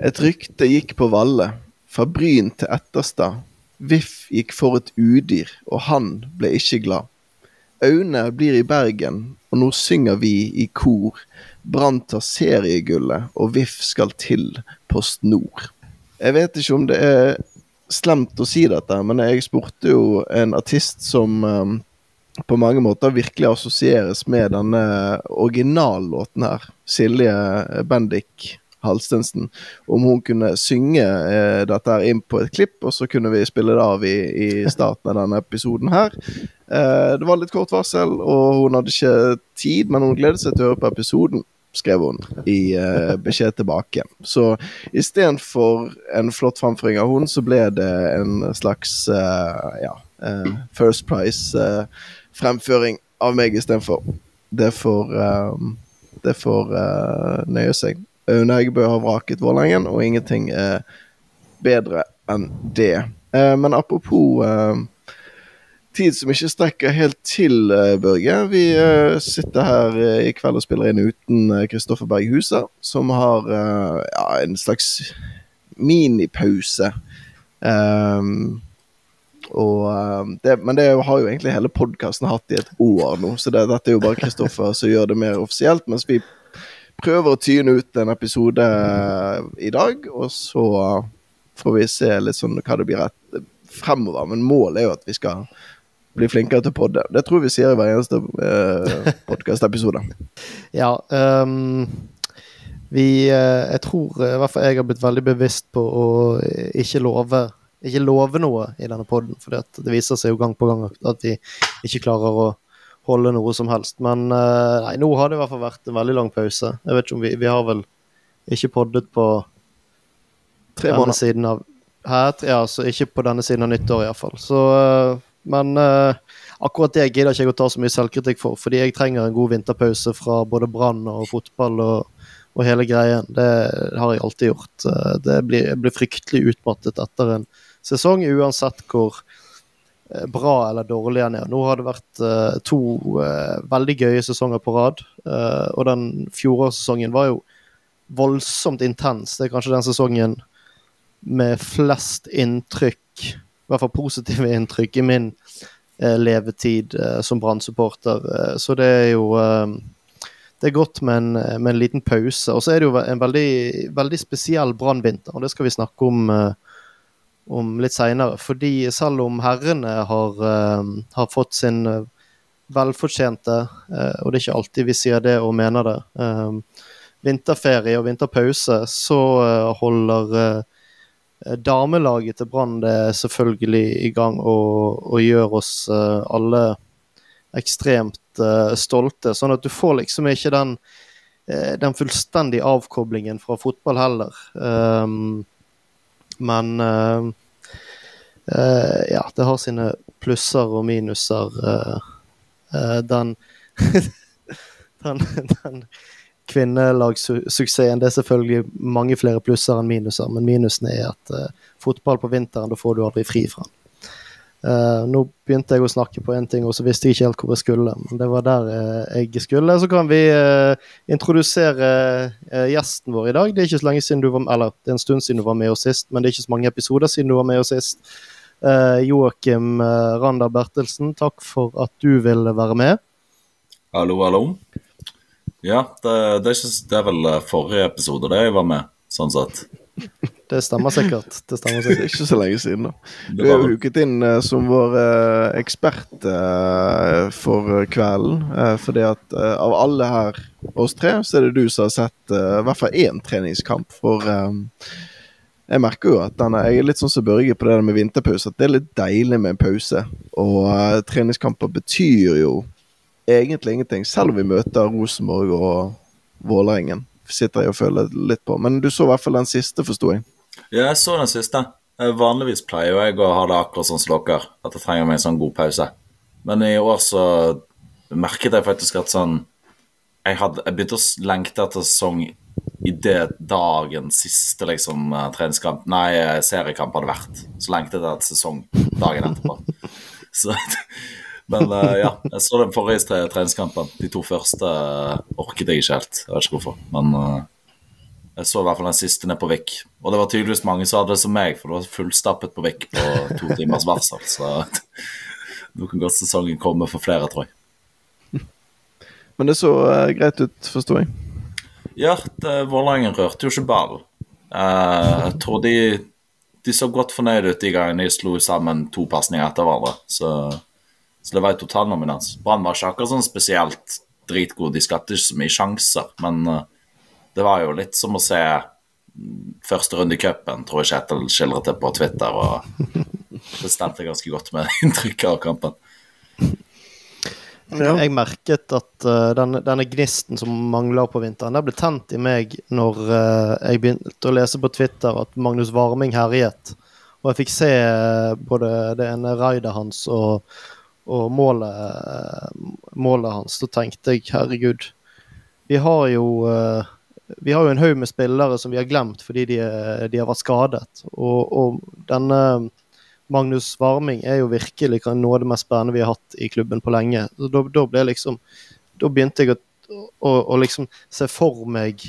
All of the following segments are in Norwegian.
Et rykte gikk på Valle, fra Bryn til Etterstad. Viff gikk for et udyr, og han ble ikke glad. Aune blir i Bergen, og nå synger vi i kor. Brann tar seriegullet, og Viff skal til Post Nord. Jeg vet ikke om det er slemt å si dette, men jeg spurte jo en artist som um, på mange måter virkelig assosieres med denne originallåten her. Silje Bendik Halstensen. Om hun kunne synge eh, dette her inn på et klipp, og så kunne vi spille det av i, i starten av denne episoden her. Eh, det var litt kort varsel, og hun hadde ikke tid, men hun gledet seg til å høre på episoden. Skrev hun i eh, beskjed tilbake. Så istedenfor en flott framføring av hun, så ble det en slags eh, ja, eh, First Price-fremføring av meg istedenfor. Det får, det får nøye seg. Aune Eggebø har vraket Vålerengen, og ingenting er bedre enn det. Eh, men apropos eh, tid som ikke strekker helt til, eh, Børge. Vi sitter her i kveld og spiller inn uten Kristoffer Berg Husa, som har ja, en slags minipause. Um, og, det, men det har jo egentlig hele podkasten hatt i et år nå, så det, dette er jo bare Kristoffer som gjør det mer offisielt, mens vi prøver å tyne ut en episode eh, i dag, og så får vi se litt sånn hva det blir rett fremover. Men målet er jo at vi skal bli flinkere til å podde. Det tror vi sier i hver eneste eh, podkastepisode. ja. Um, vi uh, Jeg tror i hvert fall jeg har blitt veldig bevisst på å ikke love ikke love noe i denne poden, for det viser seg jo gang på gang at vi ikke klarer å holde noe som helst. Men uh, nei, nå har det i hvert fall vært en veldig lang pause. Jeg vet ikke om Vi, vi har vel ikke poddet på Tre måneder. Siden av, her, ja, så ikke på denne siden av nyttår, iallfall. Så uh, Men uh, akkurat det gidder ikke jeg å ta så mye selvkritikk for, fordi jeg trenger en god vinterpause fra både Brann og fotball og, og, hele greien. Det har jeg alltid gjort. Det blir, jeg blir fryktelig utmattet etter en sesong, uansett hvor Eh, bra eller dårlig enn er. Nå har det vært uh, to uh, veldig gøye sesonger på rad, uh, og den fjorårssesongen var jo voldsomt intens. Det er kanskje den sesongen med flest inntrykk, i hvert fall positive inntrykk, i min levetid som Brann-supporter. så det er jo det er godt med en, med en liten pause. Og så er det jo en veldig, veldig spesiell Brann-vinter, og det skal vi snakke om uh, om litt seinere. Fordi selv om herrene har, uh, har fått sin uh, velfortjente, uh, og det er ikke alltid vi sier det og mener det, vinterferie og vinterpause, så holder damelaget til Brann det selvfølgelig i gang og, og gjør oss alle ekstremt stolte. Sånn at du får liksom ikke den, den fullstendige avkoblingen fra fotball heller. Um, men ja, det har sine plusser og minuser. Uh, den, den, den kvinnelagssuksessen Det er selvfølgelig mange flere plusser enn minuser, men minusen er at fotball på vinteren, da får du aldri fri fra den. Uh, nå begynte jeg å snakke på én ting, og så visste jeg ikke helt hvor jeg skulle. Men det var der uh, jeg skulle. Så kan vi uh, introdusere gjesten vår i dag. Det er ikke så lenge siden du var med, eller det er en stund siden du var med oss sist, men det er ikke så mange episoder siden du var med oss sist. Joakim Randa Bertelsen, takk for at du ville være med. Hallo, hallo. Ja, det, det, er, ikke, det er vel forrige episode det jeg var med, sånn sett. Det stemmer sikkert. Det stemmer sikkert. ikke så lenge siden, da. Du er jo huket inn uh, som vår uh, ekspert uh, for kvelden. fordi at av alle her, oss tre, så er det du som har sett i hvert fall én treningskamp. For jeg merker jo at denne, jeg er litt sånn som Børge på det der med vinterpause. At det er litt deilig med en pause. Og treningskamper betyr jo egentlig ingenting, selv om vi møter Rosenborg og Vålerengen sitter jeg og føler litt på. Men du så i hvert fall den siste, forsto jeg. Ja, jeg så den siste. Vanligvis pleier jeg å ha det akkurat sånn som dere, at jeg trenger meg en sånn god pause. Men i år så merket jeg faktisk at sånn Jeg, hadde, jeg begynte å lengte etter sesong i det dagen siste liksom treningskamp Nei, seriekamp hadde vært. Så lengtet jeg etter sesong dagen etterpå. Så, men uh, ja, jeg så den forrige tre treningskampen. De to første orket jeg ikke helt. Jeg vet ikke hvorfor, men Jeg så i hvert fall den siste ned på Vik. Og det var tydeligvis mange som hadde det som meg, for det var fullstappet på Vik på to timers varsel. Så nå kan godt sesongen komme for flere, tror jeg. Men det så greit ut, forstår jeg. Ja, Vålerengen rørte jo ikke ballen. Uh, jeg tror de, de så godt fornøyd ut de gangene de slo sammen to pasninger etter hverandre. Så, så, det var en totalnominans. Brann var ikke akkurat sånn spesielt dritgod. De skapte ikke så mye sjanser, men uh, det var jo litt som å se første runde i cupen, tror jeg Kjetil skildret det på Twitter. og Det stemte ganske godt med inntrykket av kampen. Ja. Jeg merket at uh, denne, denne, gnisten som mangler på vinteren, det ble tent i meg når uh, jeg begynte å lese på Twitter at Magnus Warming herjet. Og jeg fikk se uh, både det ene raidet hans og, og målet, målet, hans. Da tenkte jeg herregud, vi har jo vi har jo en haug med spillere som vi har glemt fordi de, de har vært skadet. Og, og, denne Magnus Varming er jo virkelig noe av det mest spennende vi har hatt i klubben på lenge. Da, da ble liksom Da begynte jeg å, å, å, liksom se for meg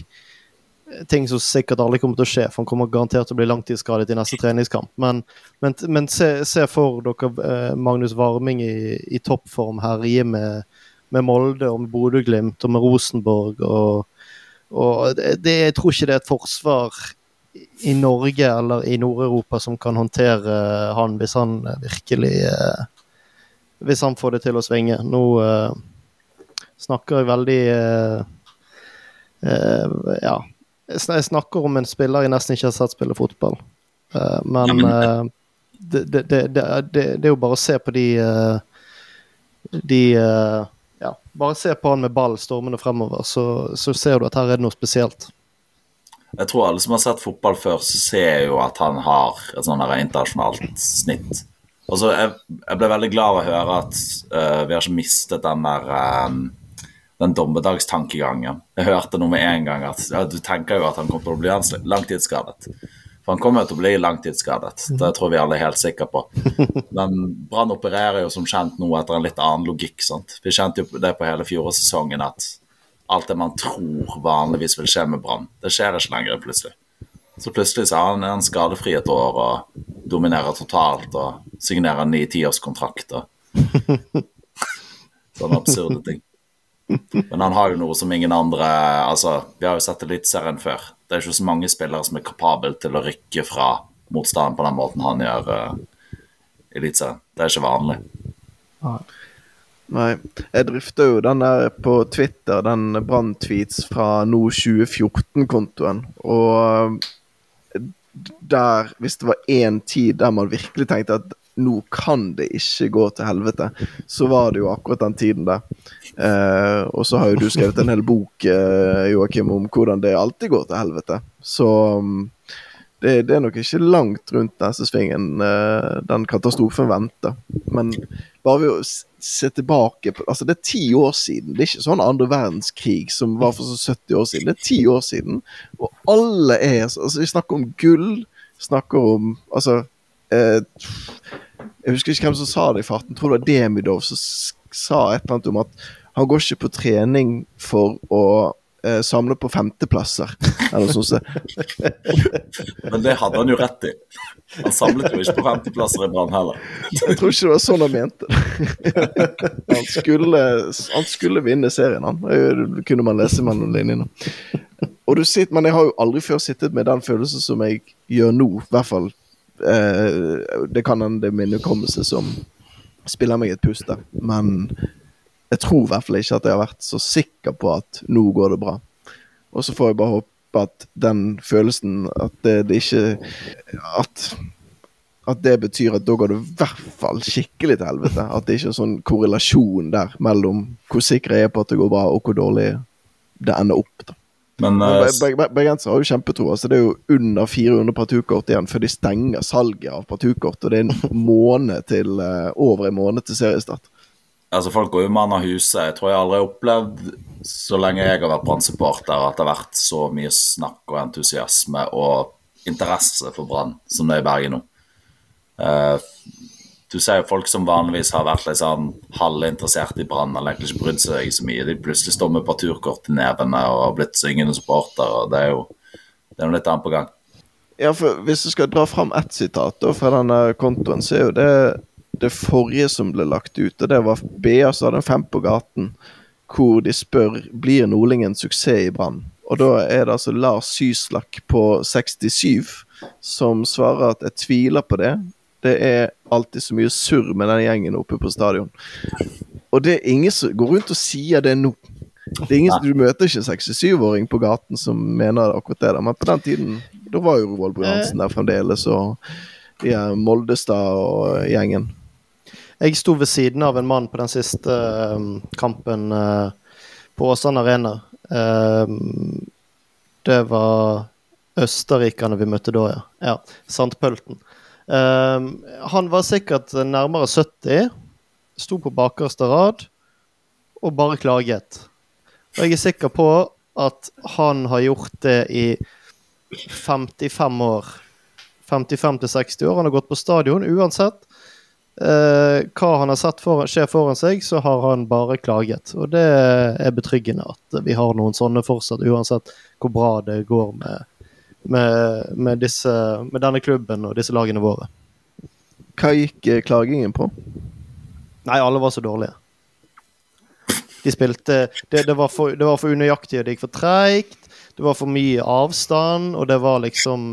ting som sikkert aldri kommer til å skje, for han kommer garantert til å bli langtidsskadet i neste treningskamp. Men, men, men se, se, for dere eh, Magnus Varming i, i toppform herje med, med Molde og med Bodø-Glimt og med Rosenborg. og og det, det, jeg tror ikke det er et forsvar i Norge eller i Nord-Europa som kan håndtere han hvis han virkelig eh, Hvis han får det til å svinge. Nå snakker jeg veldig Ja. Jeg snakker om en spiller jeg nesten ikke har sett spille fotball. men det, det, det, det, er jo bare å se på de de ja, bare se på han med ball stormende fremover, så, så, ser du at her er det noe spesielt. Jeg tror alle som har sett fotball før, så ser jo at han har et sånn internasjonalt snitt. Og så jeg, jeg, ble veldig glad av å høre at uh, vi har ikke mistet den der um, den dommedagstankegangen. Jeg hørte noe med en gang at ja, du tenker jo at han kommer til å bli langtidsskadet. For han kommer jo til å bli langtidsskadet, det tror vi alle er helt sikre på. Men Brann opererer jo som kjent nå etter en litt annen logikk. sant? Vi kjente jo det på hele fjorårssesongen at alt det man tror vanligvis vil skje med Brann, det skjer ikke lenger plutselig. Så plutselig så er han, er han skadefri et år og dominerer totalt og signerer ny tiårskontrakt og Sånne absurde ting. Men han har jo noe som ingen andre Altså, vi har jo sett Eliteserien før. Det er ikke så mange spillere som er kapable til å rykke fra motstanden på den måten han gjør uh, Eliteserien. Det er ikke vanlig. Nei. Jeg drifter jo den der på Twitter, den brann-tweets fra nå 2014-kontoen. Og eh, der, hvis det var én tid der man virkelig tenkte at nå kan det ikke gå til helvete, så var det jo akkurat den tiden der. Eh, og så har jo du skrevet en hel bok, eh, Joakim, om hvordan det alltid går til helvete. Så um, det, det, er nok ikke langt rundt neste svingen eh, den katastrofen venter. Men bare ved å se tilbake på Altså, det er ti år siden. Det er ikke sånn andre verdenskrig som var for så 70 år siden. Det er ti år siden, og alle er Altså, vi snakker om gull, snakker om Altså eh, Jeg husker ikke hvem som sa det i farten. Jeg tror det var Demidov som sa et eller annet om at han går ikke på trening for å eh, samle på femteplasser, eller noe sånt. Men det hadde han jo rett i. Han samlet jo ikke på femteplasser i Brann heller. Jeg tror ikke det var sånn han mente han skulle, han skulle vinne serien, han. Det kunne man lese mellom linjene. Og du sitter, Men jeg har jo aldri før sittet med den følelsen som jeg gjør nå, i hvert fall. Eh, det kan hende det er min hukommelse som spiller meg et pust men jeg tror i hvert fall ikke at jeg har vært så sikker på at nå går det bra. Og så får jeg bare håpe at den følelsen At det, det ikke At at det betyr at da går det i hvert fall skikkelig til helvete. At det ikke er sånn korrelasjon der mellom hvor sikker jeg er på at det går bra, og hvor dårlig det ender opp. da. Men uh, Bergensere har jo kjempetro. Altså det er jo under 400 partukort igjen før de stenger salget av partukort. Og det er en måned til, uh, over en måned til seriestart. Altså, folk går jo mann av huset. Jeg tror jeg aldri har opplevd, så lenge jeg har vært Brann-supporter, at det har vært så mye snakk og entusiasme og interesse for Brann som det er i Bergen nå. Uh, du ser jo folk som vanligvis har vært litt sånn halvinteressert i Brann, eller egentlig ikke brydd seg så mye. De plutselig står med parturkort i nevene og har blitt syngende supportere. Det er jo det er noe litt annet på gang. Ja, for Hvis du skal dra fram ett sitat da, fra denne kontoen, så er jo det det forrige som ble lagt ut. Og det var BA som hadde en Fem på gaten, hvor de spør blir Nordling en suksess i Brann. Og da er det altså Lars Syslak på 67 som svarer at jeg tviler på det. Det er alltid så mye surr med den gjengen oppe på stadion. Og det er ingen som går rundt og sier det nå. Det er ingen, du møter ikke en 67-åring på gaten som mener akkurat det. Men på den tiden da var jo Roald Brunansen der fremdeles, og de Moldestad og gjengen. Jeg sto ved siden av en mann på den siste uh, kampen uh, på Åsane Arena. Uh, det var østerrikerne vi møtte da, ja. ja Sandpølten. han var sikkert nærmere 70, sto på bakerste rad og bare klaget. Og jeg er sikker på at han har gjort det i 55 år. 55 60 år. Han har gått på stadion uansett eh, hva han har sett for, skje foran seg, så har han bare klaget. Og det er betryggende at vi har noen sånne fortsatt, uansett hvor bra det går med, med, med, disse, med denne klubben og disse lagene våre. Hva gikk eh, klagingen på? Nei, alle var så dårlige. De spilte Det, det var for, det var for unøyaktig, og det gikk for treigt. Det var for mye avstand, og det var liksom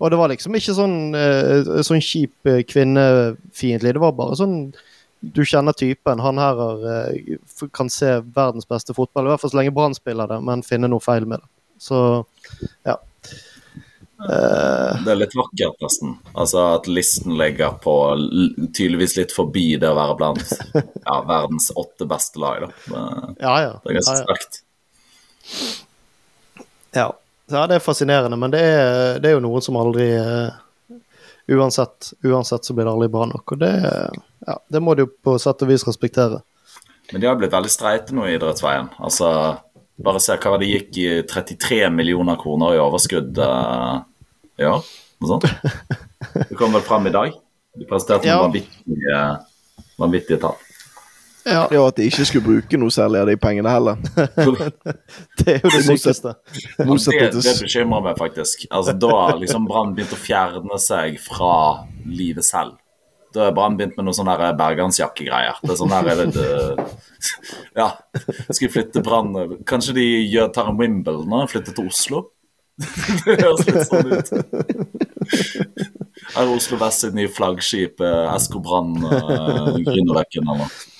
Og det var liksom ikke sånn, uh, sånn kjip uh, kvinnefiendtlig. Det var bare sånn Du kjenner typen. Han her er, uh, kan se verdens beste fotball, i hvert fall så lenge Brann spiller det, men finne noe feil med det. Så ja. Det er litt vakkert, nesten. Altså At listen ligger på tydeligvis litt forbi det å være blant ja, verdens åtte beste lag. da. Det, ja, ja. det er ganske sterkt. Ja. Ja, det er fascinerende, men det er, det er jo noen som aldri uh, uansett, uansett, så blir det aldri bra nok. Og det, ja, det må de jo på sett og vis respektere. Men de har blitt veldig streite nå i idrettsveien. Altså, bare se hva det gikk i 33 millioner kroner i overskudd uh, i år. Noe sånt. Det kom vel fram i dag. De presenterte ja. vanvittige, vanvittige tall. Ja. var At de ikke skulle bruke noe særlig av de pengene heller. det er jo det sykeste. det, det bekymrer meg faktisk. Altså, Da har liksom Brann begynt å fjerne seg fra livet selv. Da har Brann begynt med noen sånne bergansjakkegreier. Det er sånn her er det, Ja, skal flytte Brann Kanskje de gjør, tar en Wimbledon og flytter til Oslo? det høres litt sånn ut. Her er Oslo Vest sitt nye flaggskip, eh, SK Brann, uh, Grünerløkken eller noe.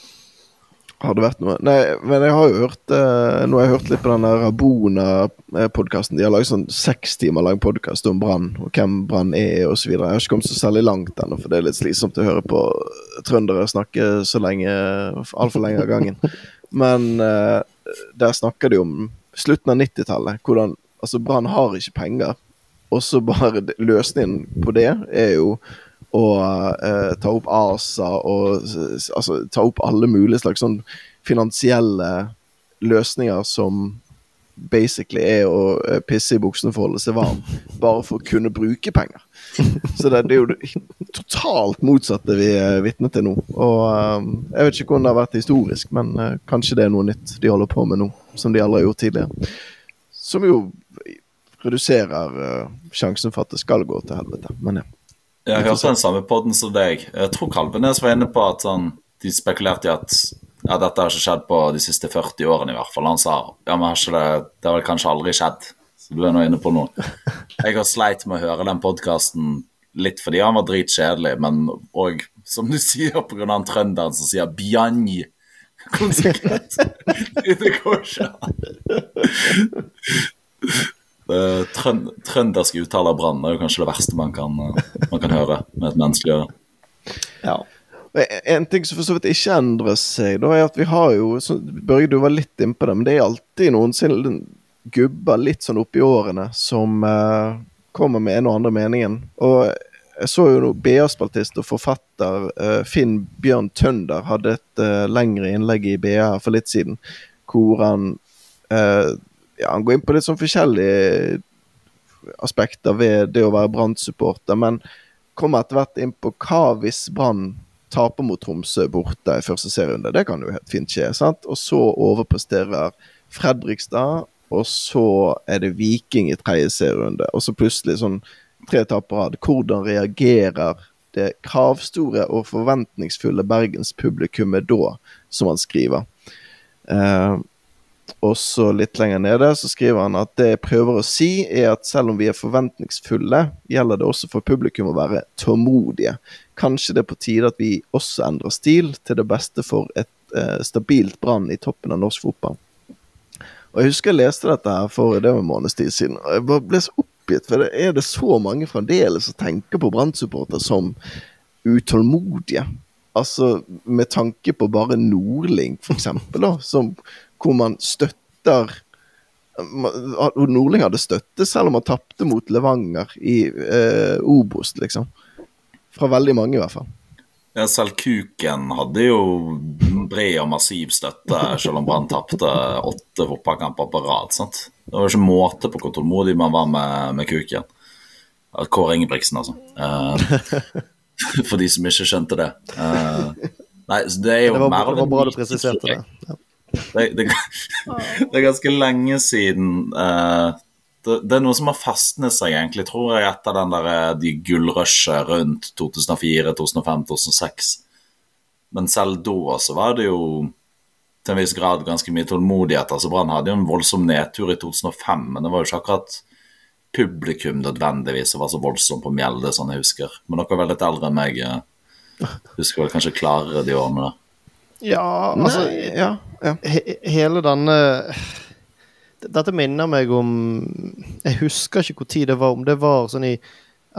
Har det vært noe? Nei, men jeg har jo hørt eh, Nå har jeg hørt litt på den Rabona-podkasten. De har laget sånn seks timer lang podkast om Brann, og hvem Brann er osv. Jeg har ikke kommet så særlig langt ennå, for det er litt slitsomt å høre på trøndere snakke så lenge, altfor lenge av gangen. Men eh, der snakker de om slutten av 90-tallet. Hvordan Altså, Brann har ikke penger, og så bare Løsningen på det er jo og uh, ta opp ASA og altså, ta opp alle mulige slags sånn finansielle løsninger som basically er å uh, pisse i buksene for å holde seg varm, bare for å kunne bruke penger. Så det, det er jo det totalt motsatte vi er vitne til nå. Og uh, Jeg vet ikke hvordan det har vært historisk, men uh, kanskje det er noe nytt de holder på med nå, som de aldri har gjort tidligere. Som jo reduserer sjansen for at det skal gå til helvete. Men ja. Jeg hørte den samme poden som deg. Jeg tror Kalvenes var inne på at sånn, de spekulerte i at ja, dette har ikke skjedd på de siste 40 årene i hvert fall. Han sa ja, men har ikke det, det har vel kanskje aldri skjedd. Så du er nå inne på noe. Jeg har sleit med å høre den podkasten litt fordi han var dritkjedelig, men òg, som du sier, pga. han trønderen som sier 'bjanj' konsekvent. det går ikke an. Eh, trønd, trøndersk uttale av Brann er jo kanskje det verste man kan, eh, man kan høre med et menneskelig øre. Ja. En ting som for så vidt ikke endrer seg, da er at vi har jo Børge, du var litt innpå det, men det er alltid noensinne gubber litt sånn oppi årene som uh, kommer med en og andre meningen. Og jeg så jo BA-spaltist og forfatter uh, Finn Bjørn Tønder hadde et uh, lengre innlegg i BA for litt siden, hvor han ja, han går inn på litt sånn forskjellige aspekter ved det å være Brann-supporter, men kommer etter hvert inn på hva hvis Brann taper mot Tromsø borte i første serierunde. Det kan jo helt fint skje. sant? Og så overpresterer Fredrikstad og så er det Viking i tredje serierunde. Og så plutselig sånn tre etapper rad. Hvordan reagerer det kravstore og forventningsfulle bergenspublikummet da, som han skriver. Eh, og så litt lenger nede så skriver han at det jeg prøver å si, er at selv om vi er forventningsfulle, gjelder det også for publikum å være tålmodige. Kanskje det er på tide at vi også endrer stil til det beste for et eh, stabilt Brann i toppen av norsk fotball. Og Jeg husker jeg leste dette her for det var en måneds tid siden, og jeg ble så oppgitt. For det er det så mange fremdeles som tenker på Brann-supporter som utålmodige. Altså med tanke på bare Nordling, for eksempel, da, som, hvor man støtter Nordling hadde støtte selv om han tapte mot Levanger i eh, Obos, liksom. Fra veldig mange, i hvert fall. Ja, selv Kuken hadde jo bred og massiv støtte, selv om Brann tapte åtte fotballkamper på rad. sant? Det var ikke måte på hvor tålmodig man var med, med Kuken. Kåre Ingebrigtsen, altså. Uh, for de som ikke skjønte det. Uh, nei, det er jo det var, mer det var bra du presiserte det. Ja. Det, det, det, er ganske lenge siden uh, det, det, er noe som har fastnet seg, egentlig, tror jeg, etter den der, de gullrushet rundt 2004, 2005, 2006. Men selv da så var det jo til en viss grad ganske mye tålmodighet. altså Brann hadde jo en voldsom nedtur i 2005, men det var jo ikke akkurat publikum nødvendigvis som var så voldsomt på Mjelde, sånn jeg husker. Men dere er vel litt eldre enn meg. Husker vel kanskje klarere de årene der. Ja, altså Nei, ja, ja. he Hele denne Dette minner meg om Jeg husker ikke hvor tid det var, om det var sånn i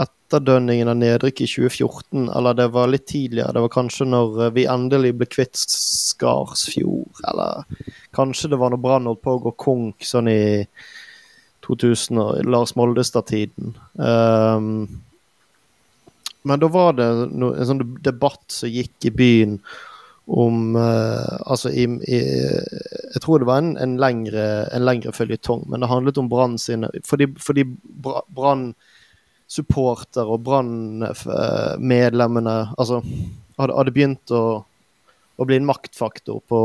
etterdønningen av nedrykk i 2014, eller det var litt tidligere. Det var kanskje når vi endelig ble kvitt Skarsfjord, eller kanskje det var når Brann holdt på å gå konk sånn i 2000 og Lars Moldestad-tiden. Um, men da var det no, en sånn debatt som gikk i byen om uh, Altså i, i, Jeg tror det var en, en lengre, en lengre føljetong, men det handlet om Brann sine Fordi, fordi Brann supporter og Brann-medlemmene altså, hadde, hadde, begynt å, å, bli en maktfaktor på,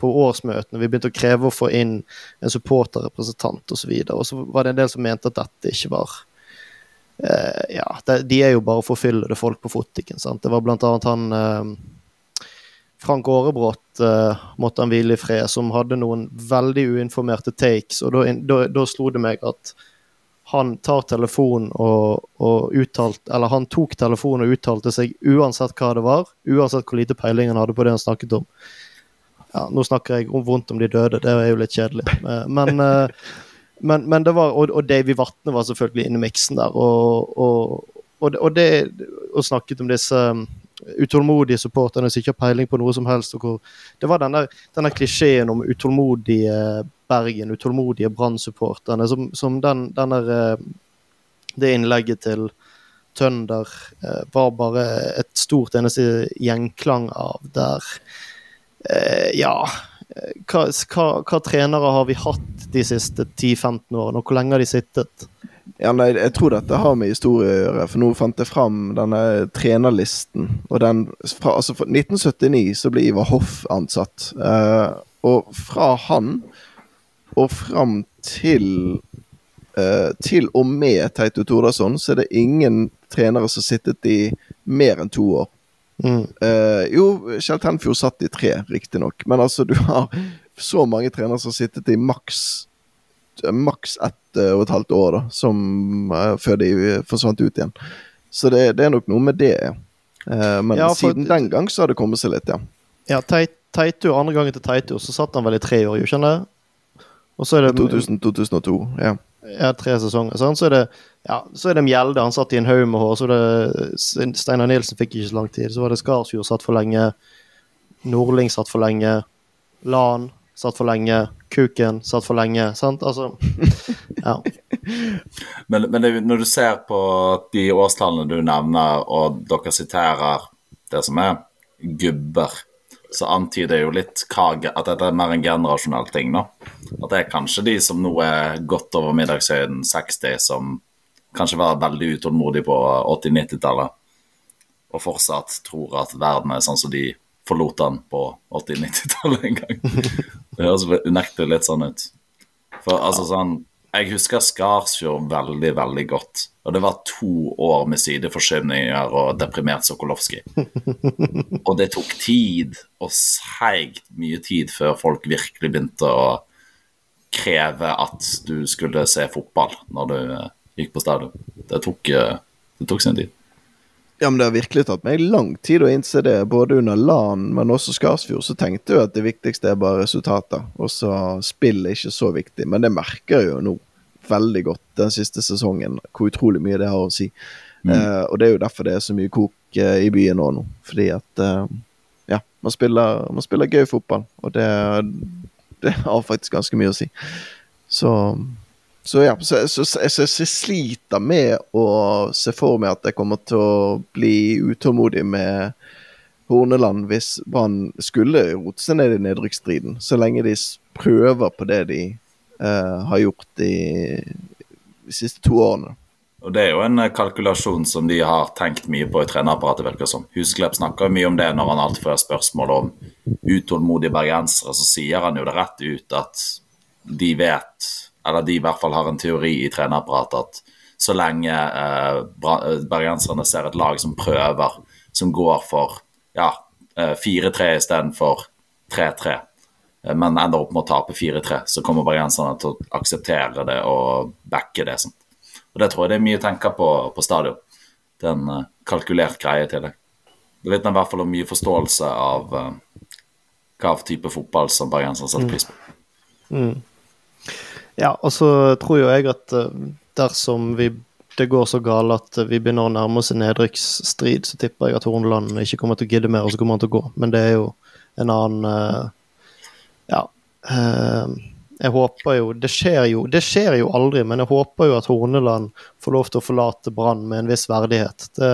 på årsmøtene. Vi begynte å kreve å få inn en supporterrepresentant osv. Og, så og så var det en del som mente at dette ikke var uh, Ja, det, de er jo bare forfyllede folk på fotikken. sant? Det var blant annet han uh, Frank Aarebrot uh, måtte han hvile i fred, som hadde noen veldig uinformerte takes. Og da, slo det meg at han tar telefonen og, og uttalt, eller han tok telefonen og uttalte seg uansett hva det var, uansett hvor lite peiling han hadde på det han snakket om. Ja, nå snakker jeg om vondt om de døde, det er jo litt kjedelig. Men, men, men det var, og, og Davy Vatne var selvfølgelig inne i miksen der, og, og, og, det, og snakket om disse utålmodige supporterne som ikke har peiling på noe som helst. Hvor, det var denne, denne klisjeen om utålmodige Bergen, utålmodige Brann-supporterne, som, som den, denne, det innlegget til Tønder eh, var bare et stort eneste gjengklang av der eh, Ja hva, hva, hva, trenere har vi hatt de siste 10-15 årene, og hvor lenge har de sittet? Ja, nei, Jeg tror dette har med historie å gjøre, for nå fant jeg fram denne trenerlisten. og den, fra, altså Fra 1979 så ble Ivar Hoff ansatt. Eh, og fra han og fram til eh, Til og med Teito Tordasson så er det ingen trenere som har sittet i mer enn to år. Mm. Eh, jo, Kjell Tenfjord satt i tre, riktignok, men altså du har så mange trenere som har sittet i maks maks ett og et halvt år, da, som, uh, før de forsvant ut igjen. Så det, det er nok noe med det. Uh, men ja, for, siden den gang så har det kommet seg litt, ja. Ja, Teitu, andre gangen til Teitu, så satt han vel i tre år, gjorde han det? Og så er det 2000-2002, ja. Ja, tre sesonger. Sånn. Så er det ja, så er det Mjelde, han satt i en haug med hår. Så det Steinar Nilsen fikk ikke så lang tid. Så var det Skarsfjord satt for lenge. Nordling satt for lenge. Lan satt for lenge. Kuken satt for lenge. Sant? Altså Ja. men, men det, når du ser på de årstallene du nevner, og dere siterer det som er gubber, så antyder jo litt at dette er mer en generasjonell ting. nå. At det er kanskje de som nå er godt over middagshøyden, 60, som kanskje var veldig utålmodige på 80-90-tallet, og fortsatt tror at verden er sånn som de forlot den på 80-90-tallet en gang. Det høres unektelig litt sånn ut. For altså sånn Jeg husker Skarsfjord veldig, veldig godt. Og det var to år med sideforskyvninger og deprimert Sokolowski. og det tok tid, og seigt mye tid, før folk virkelig begynte å kreve at du skulle se fotball når du eh, gikk på stadion. Det tok, eh, det tok sin tid. Ja, men det har virkelig tatt meg lang tid å innse det, både under LAN, men også Skarsfjord. Så tenkte jeg at det viktigste er bare resultater, og så spill er ikke så viktig. Men det merker jeg jo nå veldig godt den siste sesongen, hvor utrolig mye det har å si. Mm. Uh, og det er jo derfor det er så mye kok uh, i byen nå, nå. Fordi at uh, ja, man spiller, man spiller, gøy fotball, og det, det har faktisk ganske mye å si. Så så ja, så, så, så, jeg sliter med å se for meg at jeg kommer til å bli utålmodig med Horneland hvis Brann skulle rote seg ned i nedrykksstriden, så lenge de prøver på det de har gjort de, de, siste to årene. Og Det er jo en kalkulasjon som de har tenkt mye på i trenerapparatet, virker som. Husklepp snakker mye om det når han alltid får spørsmål om utålmodige bergensere. Så sier han jo det rett ut at de vet eller de i hvert fall har en teori i trenerapparatet at så lenge eh, eh bergenserne ser et lag som prøver, som går for ja, 4-3 eh, istedenfor 3-3, eh, men ender opp med å tape 4-3, så kommer bergenserne til å akseptere det og backe det. Sånn. Og Det tror jeg det er mye å tenke på på stadion. Det er en kalkulert greie til det. Det vitner i hvert fall om mye forståelse av uh, hva type fotball som bergenserne setter pris på. Mm. Mm. Ja, og så tror jo jeg at eh, dersom vi, det går så galt at vi begynner å nærme oss en nedrykksstrid, så tipper jeg at Horneland ikke kommer til å gidde mer, og så kommer han til å gå. Men det er jo en annen jeg håper jo det skjer jo Det skjer jo aldri, men jeg håper jo at Horneland får lov til å forlate Brann med en viss verdighet. Det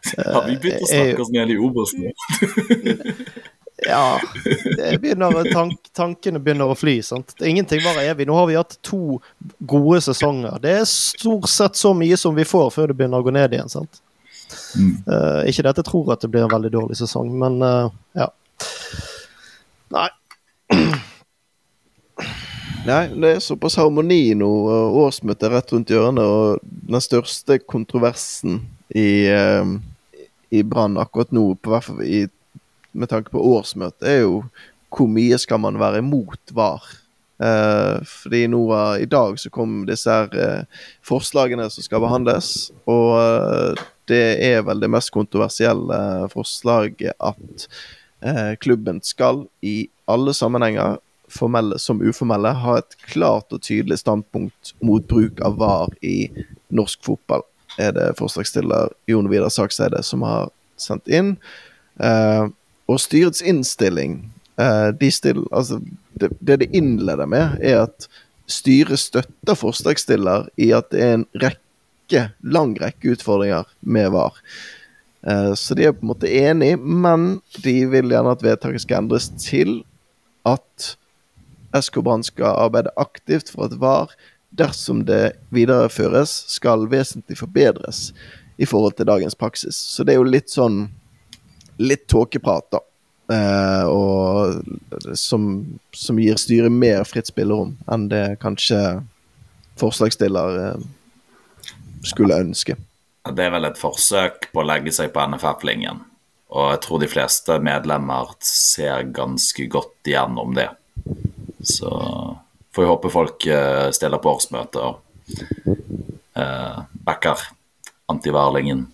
Har vi begynt å snakke oss ned i nå? Ja, begynner, tank, tankene begynner å fly. sant? Ingenting varer evig. Nå har vi hatt to gode sesonger. Det er stort sett så mye som vi får før det begynner å gå ned igjen. sant? Mm. Uh, ikke det at jeg tror at det blir en veldig dårlig sesong, men uh, ja. Nei. Nei, det er såpass harmoni nå. Årsmøtet er rett rundt hjørnet, og den største kontroversen i, uh, i Brann akkurat nå, på hvert fall i med tanke på årsmøtet, er jo hvor mye skal man være imot VAR? Eh, fordi nå i dag så kom disse her eh, forslagene som skal behandles, og eh, det er vel det mest kontroversielle forslaget at eh, klubben skal i alle sammenhenger, formelle som uformelle, har et klart og tydelig standpunkt mot bruk av VAR i norsk fotball, er det forslagsstiller Jon Vidar Sakseide som har sendt inn. Eh, og styrets innstilling eh, de still, altså, det, det de innleder med, er at styret støtter forslagsstiller i at det er en rekke, lang rekke utfordringer med VAR. Eh, så de er på en måte enig, men de vil gjerne at vedtaket skal endres til at SK Brann skal arbeide aktivt for at VAR, dersom det videreføres, skal vesentlig forbedres i forhold til dagens praksis. Så det er jo litt sånn litt tåkeprat, da. Eh, og som, som, gir styret mer fritt spillerom enn det kanskje forslagsstiller eh, skulle ønske. Det er vel et forsøk på å legge seg på NFF-linjen. Og jeg tror de fleste medlemmer ser ganske godt igjennom det. Så får vi håpe folk eh, stiller på årsmøte og eh, backer antiværlingen.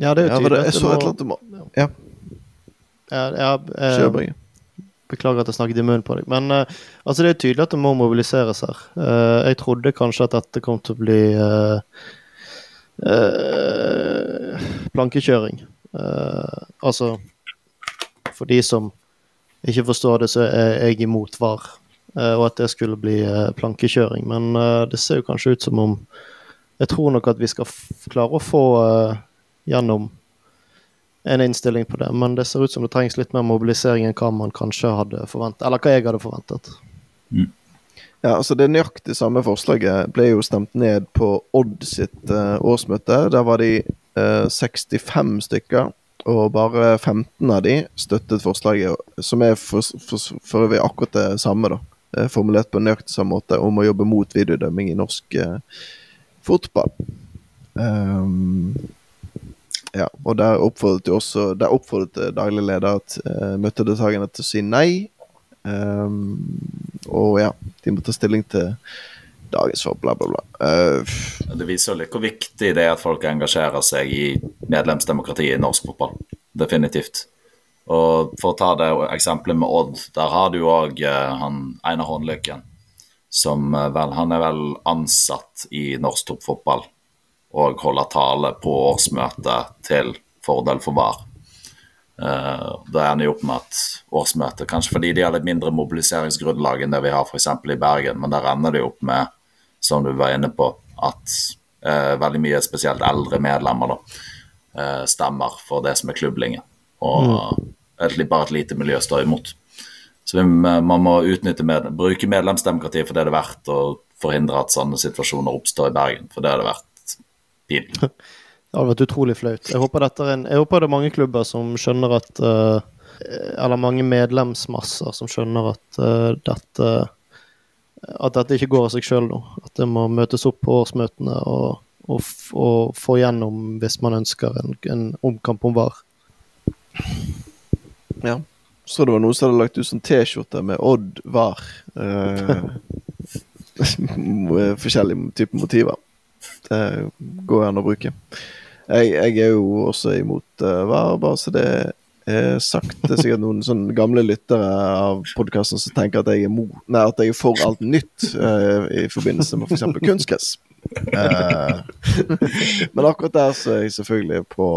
Ja, det er jo tydelig. Ja, det, må... ja. Ja, ja, eh, beklager at jeg snakket i munnen på deg. Men eh, altså, det er tydelig at det må mobiliseres her. Eh, jeg trodde kanskje at dette kom til å bli eh, eh, plankekjøring. Eh, altså For de som ikke forstår det, så er jeg imot VAR. Og at det skulle bli plankekjøring. Men det ser jo kanskje ut som om Jeg tror nok at vi skal klare å få gjennom en innstilling på det. Men det ser ut som det trengs litt mer mobilisering enn hva man kanskje hadde forventet. Eller hva jeg hadde forventet. Mm. Ja, altså Det nøyaktig samme forslaget ble jo stemt ned på Odd sitt uh, årsmøte. Der var de uh, eh, 65 stykker, og bare 15 av de støttet forslaget, som er for, for, for for akkurat det samme, da. Eh, formulert på nøyaktig samme måte, om å jobbe mot videodømming i norsk eh, fotball. Um, ja, og der oppfordret jo også Der oppfordret eh, daglig leder at uh, møtedeltakerne til å si nei. Um, og ja, de må ta stilling til dagens for bla, bla, bla. Uh, det viser jo litt hvor viktig det er at folk engasjerer seg i medlemsdemokratiet i norsk fotball. Definitivt. Og For å ta det eksempelet med Odd, der har du òg uh, han Einar Håndlykken. Som uh, vel Han er vel ansatt i norsk toppfotball og holder tale på årsmøtet til fordel for VAR. Uh, da ender de opp med at årsmøtet, kanskje fordi de har litt mindre mobiliseringsgrunnlag enn det vi har f.eks. i Bergen, men der ender det opp med, som du var inne på, at uh, veldig mye spesielt eldre medlemmer da, uh, stemmer for det som er klubblingen. Og mm. et, bare et lite miljø står imot. Så vi, man må utnytte med, bruke medlemsdemokratiet for det det er verdt, og forhindre at sånne situasjoner oppstår i Bergen, for det er det verdt pinlig. Det hadde vært utrolig flaut. Jeg håper, en, jeg håper, det er mange klubber som skjønner at uh, Eller mange medlemsmasser som skjønner at uh, dette At dette ikke går av seg sjøl nå. At det må møtes opp på årsmøtene og, og, og få gjennom hvis man ønsker en, en omkamp om VAR. Ja. Så det var noen som hadde lagt ut sånn T-skjorte med Odd VAR. Eh, forskjellige typer motiver. Det går an å bruke. Jeg, jeg er jo også imot uh, VAR, bare så det Det er sikkert noen sånn gamle lyttere av podkasten som tenker at jeg mo nei, at jeg er for alt nytt eh, i forbindelse med f.eks. For kunstgress. Eh, men akkurat der så er jeg selvfølgelig på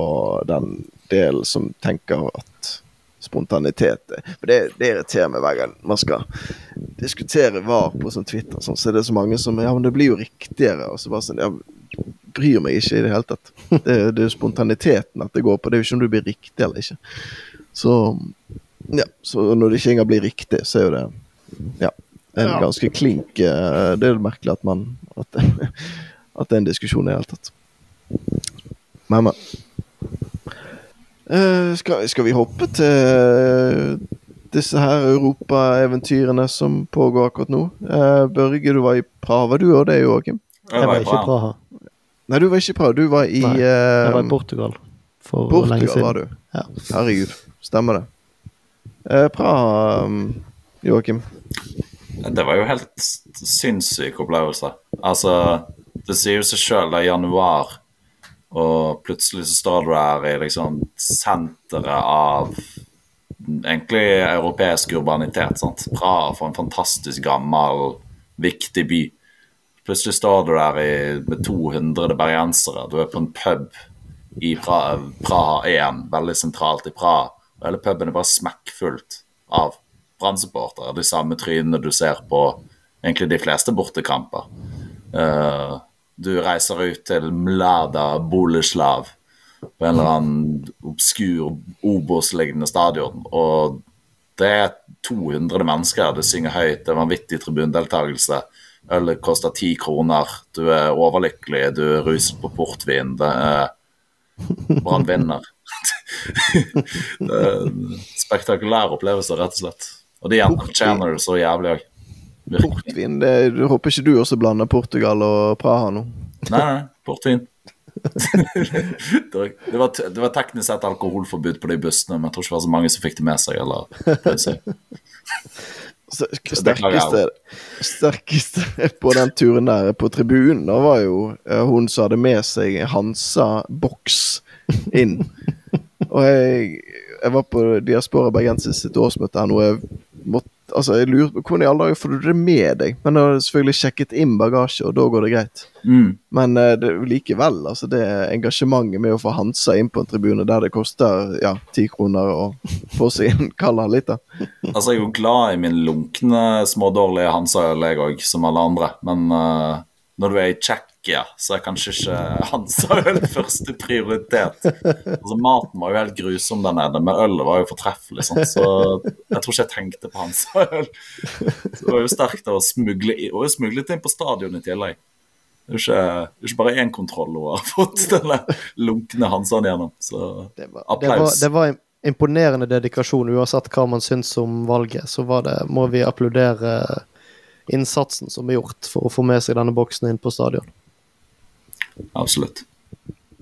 den delen som tenker at spontanitet For det, det irriterer meg hver gang man skal diskutere VAR på sånn Twitter, sånn, så er det så mange som Ja, men det blir jo riktigere. Og så bare sånn, ja, bryr meg ikke i det hele tatt. Det, det er spontaniteten at det går på. Det er jo ikke om du blir riktig eller ikke. Så ja, så når det ikke engang blir riktig, så er jo det ja, en ja. ganske klink uh, Det er merkelig at man at, at det er en diskusjon i det hele tatt. Men, men. Uh, skal, skal, vi hoppe til disse her europaeventyrene som pågår akkurat nå? Uh, Børge, du var i Praha, du og det, Joakim? Jeg var ikke i Praha. Nei, du var ikke i Praha. Du var i Nei, Jeg var i Portugal for Portugal lenge siden. var du. Ja. Herregud. Stemmer det. Uh, Praha, um, Joakim? Det var jo helt sinnssyk opplevelse. Altså, det sier jo seg sjøl, det er januar, og plutselig så står du her i liksom senteret av egentlig europeisk urbanitet. sant? Praha for en fantastisk gammel, viktig by. Plutselig står du der i, med 200 bergensere. Du er på en pub i Praha, Praha 1, veldig sentralt i Praha. Og hele puben er bare smekkfullt av brann De samme trynene du ser på egentlig de fleste bortekamper. Uh, du reiser ut til Mlada Boleslav på en eller annen obskur Obos-lignende stadion, og det er 200 mennesker. Det synger høyt, det er vanvittig tribundeltakelse. Ølet koster ti kroner. Du er overlykkelig, du er ruset på portvin. Det er Brann vinner. spektakulær opplevelse, rett og slett. Og de tjener det så jævlig òg. Portvin? Det, du håper ikke du også blander Portugal og Praha nå? Nei, nei. Portvin. det, var, det, var, teknisk sett alkoholforbud på de bussene, men jeg tror ikke det var så mange som fikk det med seg. eller sterkeste, sterkeste på den turen der på tribunen, da var jo uh, hun som hadde med seg Hansa-boks inn. Og jeg, jeg, var på Diaspora Bergensis sitt årsmøte her nå. Jeg måtte Altså, jeg lurer på Hvordan i alle dager får du det med deg? Men jeg har selvfølgelig sjekket inn bagasje, og da går det greit. Mm. Men uh, det, likevel, altså det engasjementet med å få Hansa inn på en tribune der det koster ja, ti kroner å få seg en kald halvliter Altså, jeg er jo glad i min lunkne, smådårlige Hansa-øl, jeg òg, som alle andre. Men uh, når du er i Czech Tsjekkia, så er kanskje ikke hans øl første prioritet. Altså, maten var jo helt grusom der nede, men ølet var jo fortreffelig. Sånn, så jeg tror ikke jeg tenkte på hans øl. Så det var jo sterkt å smugle, og smuglet inn på stadion i tillegg. Det er jo ikke, ikke bare én kontroll hun har fått denne lunkne Hansan gjennom. Så applaus. Det var, det var imponerende dedikasjon, uansett hva man syns om valget. Så var det, må vi applaudere innsatsen som er gjort for å få med seg denne boksen inn på stadion. Absolutt.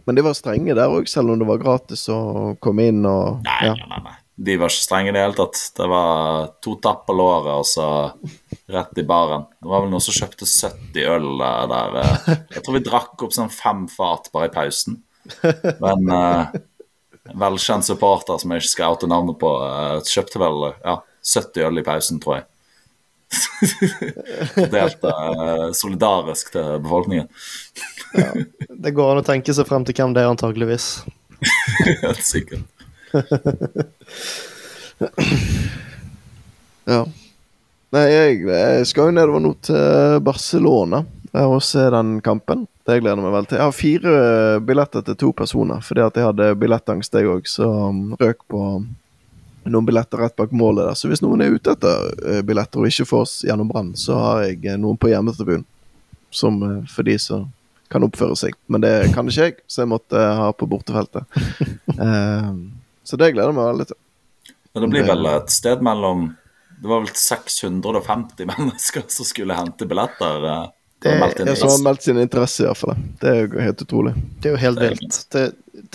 Men de var strenge der òg, selv om det var gratis å komme inn og Nei, ja. nei, nei. De var ikke strenge i det hele tatt. Det var to tapp på låret, og så rett i baren. Det var vel noen som kjøpte 70 øl eh, der. eh. Jeg tror vi drakk opp sånn fem fat bare i pausen. Men uh, velkjent supporter som jeg ikke skal oute navnet på, uh, kjøpte vel ja, 70 øl i pausen, tror jeg. Delte uh, solidarisk til befolkningen. Det går an å tenke seg frem til hvem det er, antageligvis. Helt sikkert. Ja. Nei, jeg, jeg skal jo nedover nå til Barcelona eh, og se den kampen. Det gleder jeg meg vel til. Jeg har fire billetter til to personer, fordi at jeg hadde billettangst, jeg òg, så røk på noen billetter rett bak målet der. Så hvis noen er ute etter eh, billetter og ikke får oss gjennom Brann, så har jeg eh, noen på hjemmetribunen. Som eh, for de som kan oppføre seg. Men det kan ikke jeg, så jeg måtte ha på bortefeltet. Eh, så det gleder jeg meg veldig til. Men det blir vel et sted mellom Det var vel 650 mennesker som skulle hente billetter. Det er som har meldt sin interesse, i hvert fall. Det er jo helt utrolig. Det er jo helt vilt.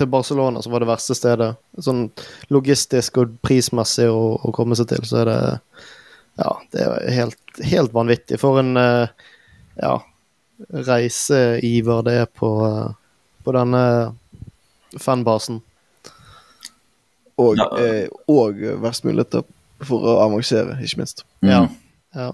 Til Barcelona, som var det verste stedet, sånn logistisk og prismessig å, å komme seg til, så er det Ja, det er helt, helt vanvittig. For en eh, ja, reiseiver det er på, eh, på denne fanbasen. Og, Ja. eh, og verst muligheter for å avansere, ikke minst. Mm. ja.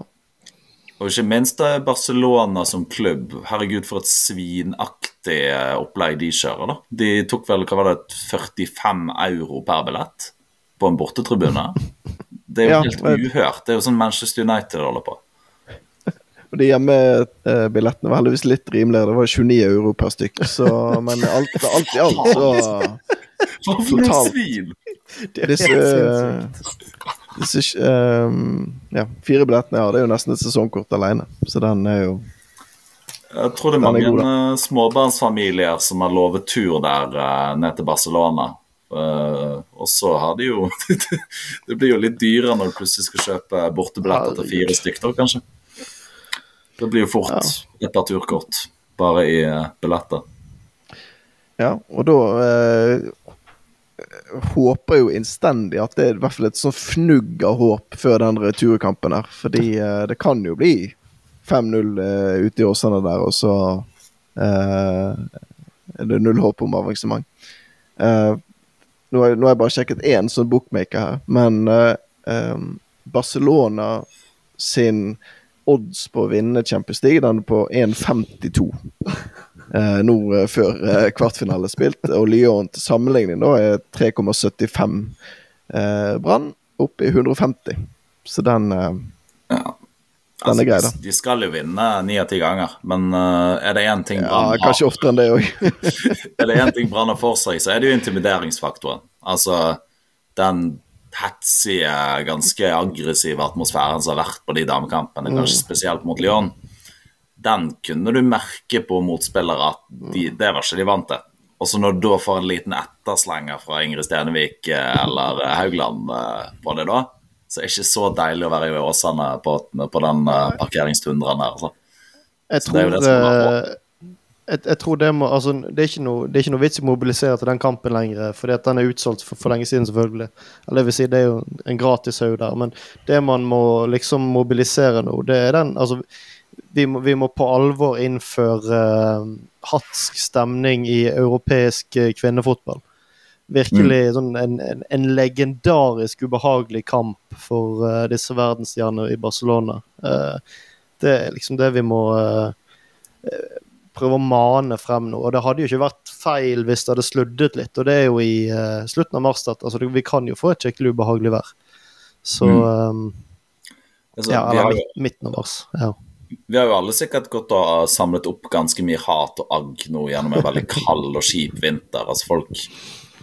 Og ikke minst er Barcelona som klubb. Herregud, for et svinaktig eh, opplegg de kjører, da. De tok vel hva var det, 45 euro per billett på en bortetribune. Det er jo Ja, helt uhørt. Det er jo sånn Manchester United holder på. Og de hjemmebillettene var heldigvis litt rimeligere. Det var 29 euro per stykk. Så, men alt, alt i alt, så Totalt. Det Disse, disse um, ja, fire billettene jeg har, det er jo nesten et sesongkort alene. Så den er jo Jeg tror det er mange er god, eh, småbarnsfamilier som har lovet tur der uh, ned til Barcelona. Uh, og så har de jo Det blir jo litt dyrere når du plutselig skal kjøpe bortebilletter til fire stykker, kanskje. Det blir jo fort et par turkort bare i uh, billetter. Ja, og da håper jeg jo innstendig at det er i hvert fall et sånn fnugg av håp før den returkampen her. Fordi det kan jo bli 5-0 eh, ute i Åsane der, og så eh, er det null håp om avansement. Eh, nå, har, jeg bare sjekket én sånn bookmaker her, men eh, Barcelona sin odds på å vinne Champions League den er på 1,52 eh, nå eh, før eh, kvartfinale spilt. Og Lyon til sammenligning da er 3,75 eh, Brann opp i 150. Så den. Den er grei, de- skal jo vinne ni av ti ganger, men uh, er det én ting Ja, Brann har kanskje oftere enn det òg. Er det én ting Brann har for seg, så er det jo intimideringsfaktoren. Altså den hetsige, ganske aggressive atmosfæren som har vært på de damekampene, kanskje spesielt mot Lyon. Den kunne du merke på motspillere at de, det var ikke de vant til. Og så når du da får en liten etterslenger fra Ingrid Stenevik eh, eller eh, Haugland på det da, så det er ikke så deilig å være i Åsane på, på den eh, parkeringstundraen her. Altså. Jeg tror, det er jo tror, det som er eh, jeg, jeg tror det må Altså, det er ikke noe, det er ikke noe vits i å mobilisere til den kampen lenger, fordi at den er utsolgt for, for lenge siden, selvfølgelig. Eller det vil si, det er jo en gratis haug der, men det man må liksom mobilisere nå, det er den Altså, vi må, vi må på alvor innføre uh, hatsk stemning i europeisk eh, kvinnefotball. Virkelig sånn en, en, en legendarisk ubehagelig kamp for uh, disse verdensstjernene i Barcelona. Uh, det er liksom det vi må eh, prøve å mane frem nå. Og det hadde jo ikke vært feil hvis det hadde sluddet litt, og det er jo i slutten av mars. at- Altså, det, vi kan jo få et skikkelig ubehagelig vær. Så Mm. um, Altså, Ja, eller midt, midten av mars. Ja. Vi har jo alle sikkert gått og samlet opp ganske mye hat og agg nå gjennom en veldig kald og kjip vinter. Altså Folk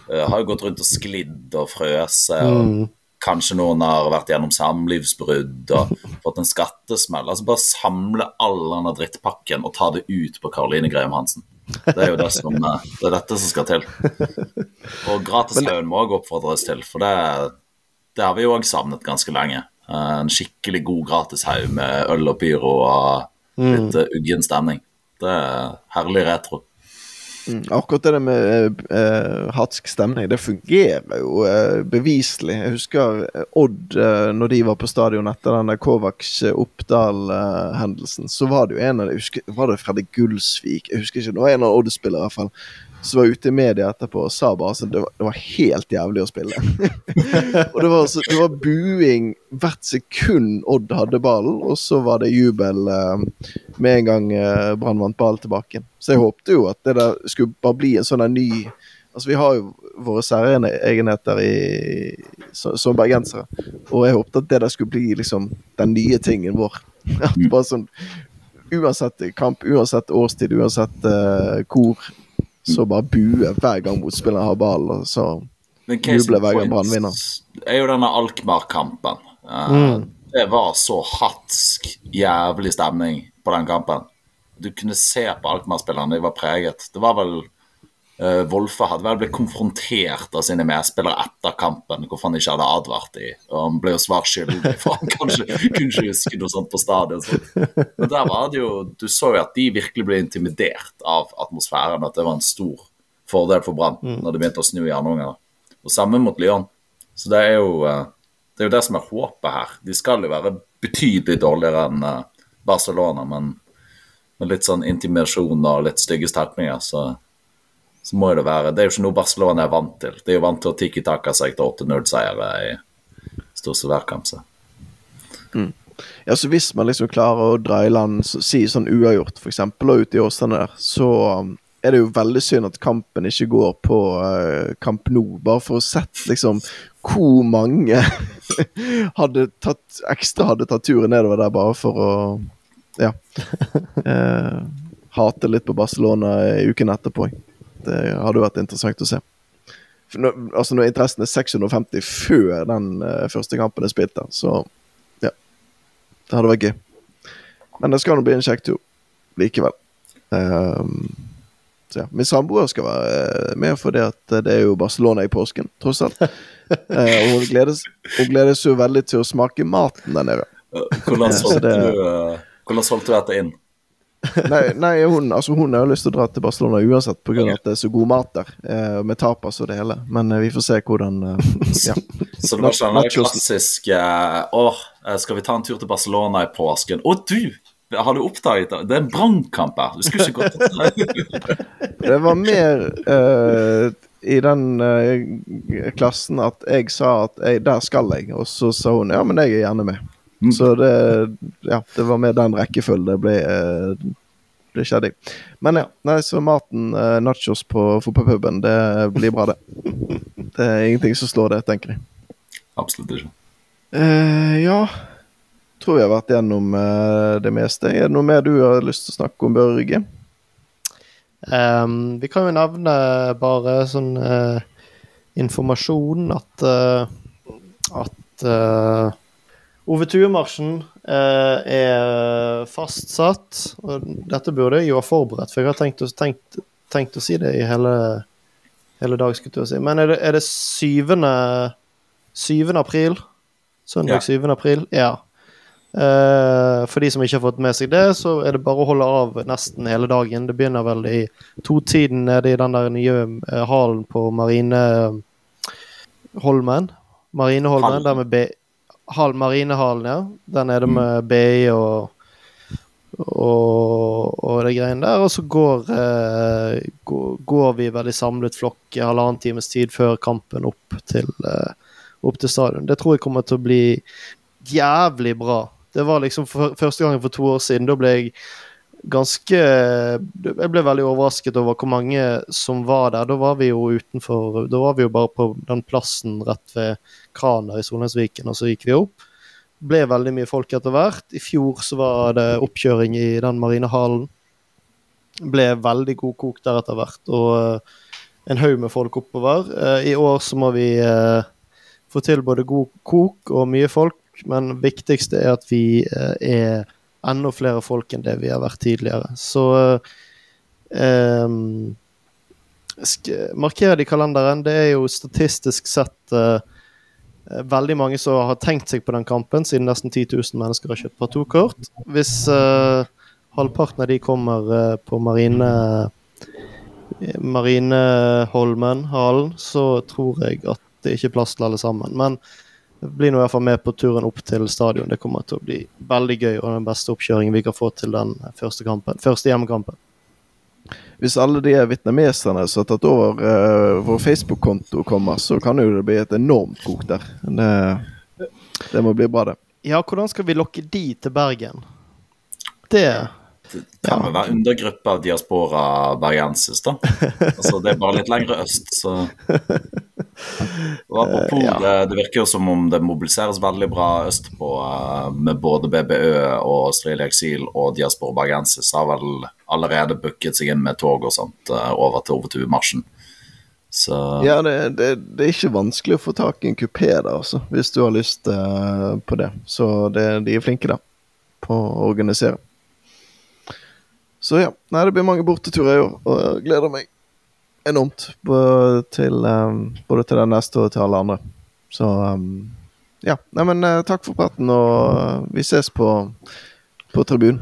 har jo gått rundt og sklidd og frøst, og Mm. kanskje noen har vært gjennom samlivsbrudd og fått en skattesmell. Altså Bare samle all denne drittpakken og ta det ut på Karoline Graham Hansen. Det er jo det som, uh, det er dette som skal til. Og Gratishaugen må òg oppfordres til, for det, det har vi jo òg savnet ganske lenge. Eh, en skikkelig god gratishaug med øl og pyro og litt mm. uggen stemning. Det er herlig retro. Mm, akkurat det med uh, hatsk stemning, det fungerer jo uh, beviselig. Jeg husker Odd, uh, når de var på stadion etter den der Kovacs-Oppdal-hendelsen, så var det jo en av de, husker, Var det Fredrik Gullsvik? Jeg husker ikke, det var en av Odd-spillere i hvert fall. Som var ute i media etterpå og sa bare at det, var, det var helt jævlig å spille. og det var, så, det var buing hvert sekund Odd hadde ballen, og så var det jubel eh, med en gang eh, Brann vant ball tilbake. Så jeg håpte jo at det der skulle bare bli en sånn ny Altså Vi har jo våre særegenheter i, så, som bergensere, og jeg håpte at det der skulle bli liksom den nye tingen vår. At bare sånn Uansett kamp, uansett årstid, uansett uh, hvor, så bare bue hver gang motspilleren har ball, og så Men jubler hver gang Brann vinner. er jo denne Alkmaar-kampen. Uh, Mm. Det var så hatsk jævlig stemning på den kampen. Du kunne se på Alkmaar-spillerne, de var preget. Det var vel uh, Wolfe hadde vel blitt konfrontert av sine medspillere etter kampen, hvorfor han ikke hadde advart de, og han ble jo svar skyldig, for han kanskje kunne ikke huske noe sånt på stadion. Så. Men der var det jo Du så jo at de virkelig ble intimidert av atmosfæren, at det var en stor fordel for Brann når det begynte å snu i andre omgang. Og samme mot Lyon. Så det er jo eh, det er jo det som er håpet her. De skal jo være betydelig dårligere enn eh, Barcelona, men med litt sånn intimasjon og litt stygge stelpninger, så, så må jo det være Det er jo ikke noe Barcelona er vant til. De er jo vant til å tikki-taka seg til 8-0-seiere i stort sett hver kamp. Mm. Ja, så Hvis man liksom klarer å dra i land, så, si sånn uavgjort, f.eks., og ute i Åsane der, så um, er det jo veldig synd at kampen ikke går på uh, Kamp nå, bare for å sette liksom hvor mange hadde tatt ekstra hadde tatt turen nedover der bare for å ja uh, hate litt på Barcelona i uken etterpå. Det hadde vært interessant å se. For når, altså når interessen er 650 før den uh, første kampen er spilt, så ja. Det hadde vært gøy. Men det skal nå bli en kjekk tur likevel. Um, så ja. Min samboer skal være eh, med fordi at det er jo Barcelona i påsken, tross alt. uh, og hun gledes, hun gledes jo veldig til å smake maten der nede. Hvordan solgte, det- du, hvordan solgte du dette inn? Nei, nei hun, altså hun har jo lyst til å dra til Barcelona uansett pga. av at det er så god mat der. Eh, med tapas og det hele. Men eh, vi får se hvordan eh, ja. Så det var ikke den der klassiske Åh, eh, skal vi ta en tur til Barcelona i påsken? Å, du! Har du oppdaget det? Det er en brannkamp her. Du skulle ikke gått Det var mer eh, i den eh, klassen at jeg sa at jeg, der skal jeg, og så sa hun ja, men jeg er gjerne med. Mm. Så det, ja, det var med den rekkefølgen det ble eh, det skjedde. i. Men ja, nei, så maten, eh, nachos på fotballpuben, det blir bra, det. Det er ingenting som slår det, tenker jeg. Absolutt ikke. Eh, ja Tror vi har vært gjennom eh, det meste. Er det noe mer du har lyst til å snakke om, Børge? Um, vi kan jo nevne bare sånn eh, informasjon at at Ove Tue-marsjen eh, er fastsatt. Og dette burde jeg jo ha forberedt, for jeg har tenkt tenkt, tenkt å si det i hele, hele dag. skulle jeg si. Men er det, er det 7. 7. april? Søndag Ja. 7. april? Ja. Eh, for de som ikke har fått med seg det, så er det bare å holde av nesten hele dagen. Det begynner vel i totiden nede i den der nye eh, hallen på Marineholmen. Marineholmen, der med B... Hall, Marinehallen, ja. Der nede med BI og og, og det greiene der. Og så går, eh, går, går vi veldig samlet flokk i halvannen times tid før kampen opp til, eh, opp til stadion. Det tror jeg kommer til å bli jævlig bra. Det var liksom for, første gangen for to år siden. Da ble jeg ganske Jeg ble veldig overrasket over hvor mange som var der. Da var vi jo utenfor Da var vi jo bare på den plassen rett ved kranen i Solheimsviken, og så gikk vi opp. Ble veldig mye folk etter hvert. I fjor så var det oppkjøring i den marinehallen. Ble veldig god kok der etter hvert, og eh, en haug med folk oppover. Eh, I år så må vi eh, få til både god kok og mye folk, men viktigste er at vi er enda flere folk enn det vi har vært tidligere. Så eh, sk- Marker det i kalenderen. Det er jo statistisk sett eh, eh, veldig mange som har tenkt seg på den kampen, siden nesten 10 000 mennesker har kjøpt partokort. Hvis uh, halvparten av de kommer uh, på Marine Marineholmen, hallen, så tror jeg at det ikke er plass til alle sammen. Men blir nå i hvert fall med på turen opp til stadion. Det kommer til å bli veldig gøy og den beste oppkjøringen vi kan få til den første kampen. Første hjemmekampen. Hvis alle de vietnameserne som har tatt over uh, vår Facebook-konto, kommer, så kan jo det bli et enormt kok der. Det, det må bli bra, det. Ja, hvordan skal vi lokke de til Bergen? Det det kan vel være undergruppe av diaspora bergensis, da. Altså, det er bare litt lenger øst, så Og apropos, ja. det, det, virker jo som om det mobiliseres veldig bra østpå uh, med både BBØ og Australia Exil og diaspora bergensis har vel allerede booket seg inn med tog og sånt uh, over til Overtue-marsjen. Så Ja, det, det, det, er ikke vanskelig å få tak i en kupé der, altså, hvis du har lyst uh, på det. Så de er flinke, da, på å organisere. Så ja, nei, det blir mange borteturer i år, og jeg gleder meg enormt til, um, både til den neste og til alle andre. Så um, ja. Nei, men uh, takk for praten, og uh, vi ses på, på tribunen.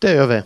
Det gjør vi.